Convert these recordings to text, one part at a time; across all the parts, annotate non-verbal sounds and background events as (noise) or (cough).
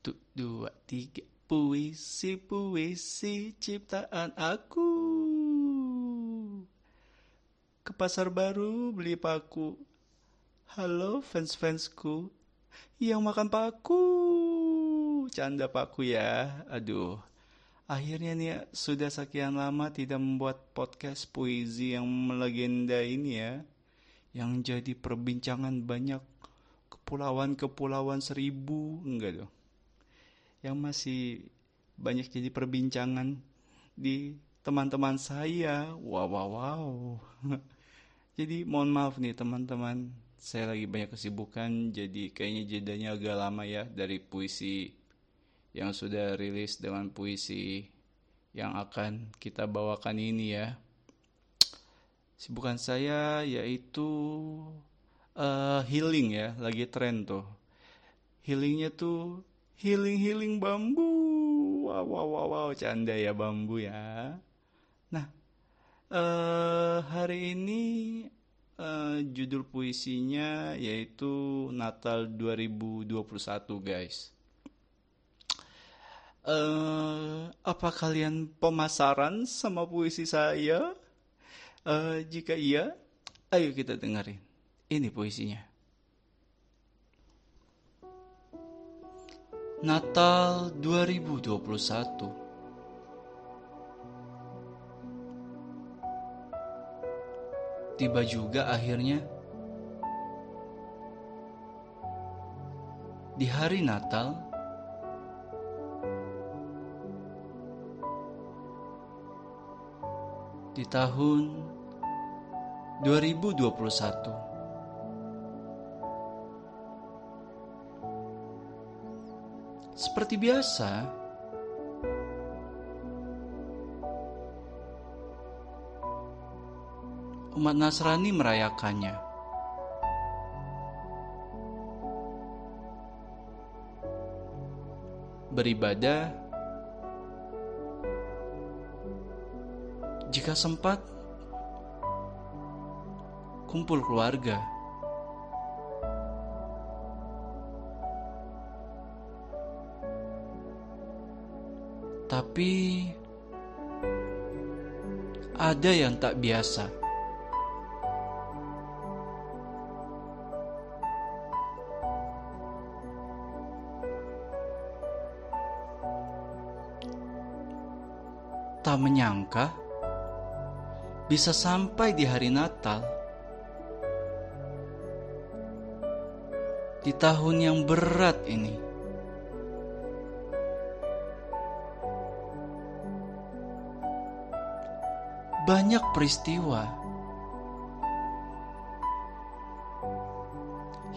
Satu, dua, tiga. Puisi, puisi ciptaan aku. Ke pasar baru beli paku. Halo fans-fansku yang makan paku. Canda paku ya. Aduh. Akhirnya nih sudah sekian lama tidak membuat podcast puisi yang melegenda ini ya. Yang jadi perbincangan banyak kepulauan-kepulauan seribu. Enggak dong. Yang masih banyak jadi perbincangan di teman-teman saya. Wow, wow, wow. jadi mohon maaf nih teman-teman. Saya lagi banyak kesibukan, jadi kayaknya jedanya agak lama ya dari puisi yang sudah rilis dengan puisi yang akan kita bawakan ini ya. Sibukan saya yaitu uh, healing ya, lagi tren tuh. Healingnya tuh healing-healing bambu. Wow, wow, wow, wow, canda ya bambu ya. Nah, uh, hari ini uh, judul puisinya yaitu Natal 2021 guys. Uh, apa kalian pemasaran sama puisi saya? Uh, jika iya, ayo kita dengerin. Ini puisinya. Natal 2021 tiba juga akhirnya. Di hari Natal, di tahun 2021. Seperti biasa, umat Nasrani merayakannya. Beribadah jika sempat kumpul keluarga. Tapi ada yang tak biasa. tak menyangka bisa sampai di hari Natal. Di tahun yang berat ini. Banyak peristiwa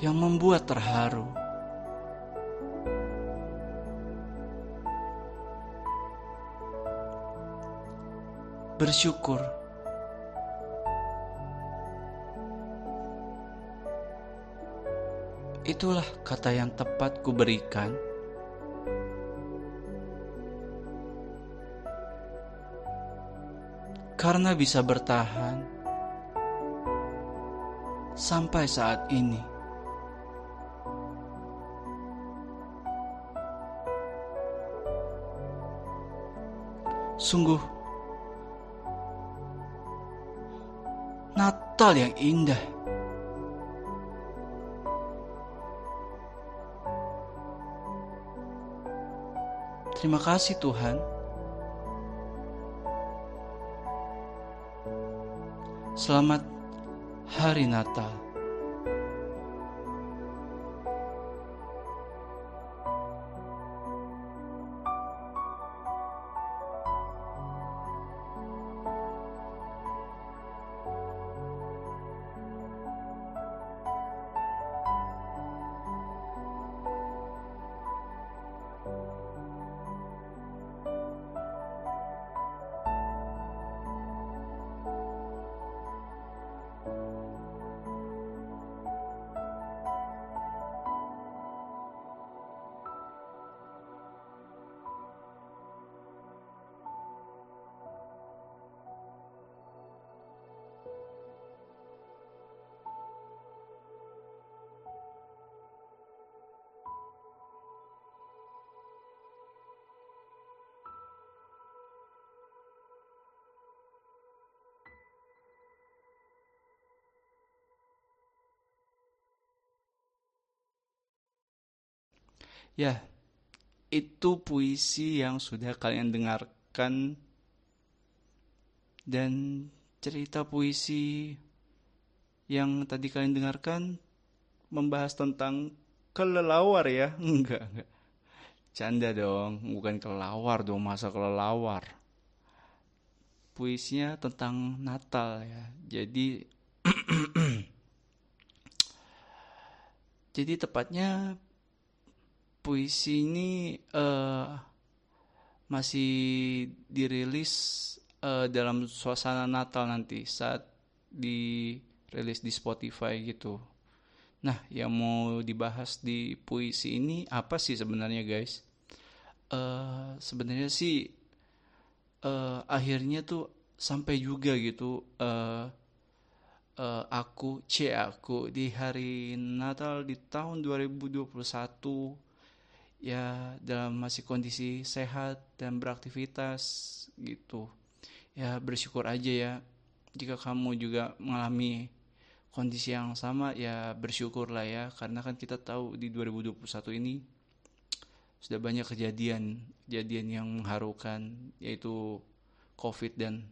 yang membuat terharu. bersyukur. Itulah kata yang tepat kuberikan. Karena bisa bertahan sampai saat ini. Sungguh Natal yang indah. Terima kasih Tuhan. Selamat Hari Natal. Ya, itu puisi yang sudah kalian dengarkan dan cerita puisi yang tadi kalian dengarkan membahas tentang kelelawar ya? (laughs) Enggak, enggak. Canda dong, bukan kelelawar dong, masa kelelawar. Puisinya tentang Natal ya. Jadi (clears throat) Jadi tepatnya puisi ini uh, masih dirilis uh, dalam suasana Natal nanti saat dirilis di Spotify gitu. Nah, yang mau dibahas di puisi ini apa sih sebenarnya guys? Uh, sebenarnya sih uh, akhirnya tuh sampai juga gitu uh, uh, aku C aku di hari Natal di tahun 2021 ya dalam masih kondisi sehat dan beraktivitas gitu. Ya bersyukur aja ya jika kamu juga mengalami kondisi yang sama ya bersyukurlah ya. Karena kan kita tahu di 2021 ini sudah banyak kejadian kejadian yang mengharukan yaitu covid dan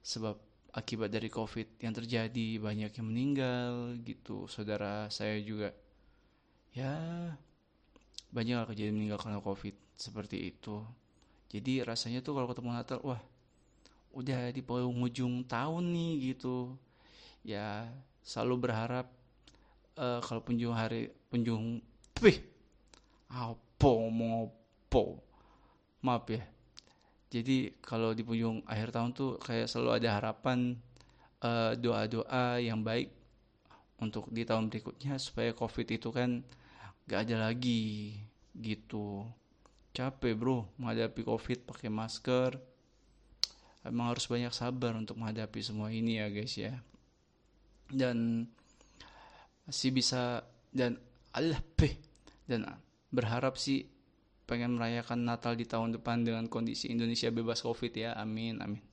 sebab akibat dari covid yang terjadi banyak yang meninggal gitu. Saudara saya juga ya banyak kejadian meninggal karena covid seperti itu. Jadi rasanya tuh kalau ketemu Natal wah udah di penghujung tahun nih gitu. Ya selalu berharap uh, kalau penjung hari penjung pih apa mau apa? Maaf ya. Jadi kalau di penghujung akhir tahun tuh kayak selalu ada harapan doa eh, doa-doa yang baik untuk di tahun berikutnya supaya covid itu kan gak ada lagi. Gitu. Capek bro menghadapi covid pakai masker. Emang harus banyak sabar untuk menghadapi semua ini ya guys ya. Dan masih bisa dan Allah dan berharap sih pengen merayakan Natal di tahun depan dengan kondisi Indonesia bebas COVID ya. Amin, amin.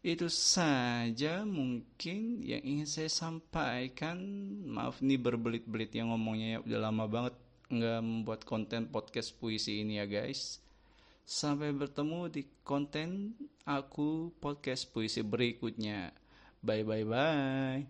Itu saja mungkin yang ingin saya sampaikan. Maaf nih berbelit-belit yang ngomongnya ya udah lama banget nggak membuat konten podcast puisi ini ya guys. Sampai bertemu di konten aku podcast puisi berikutnya. Bye bye bye.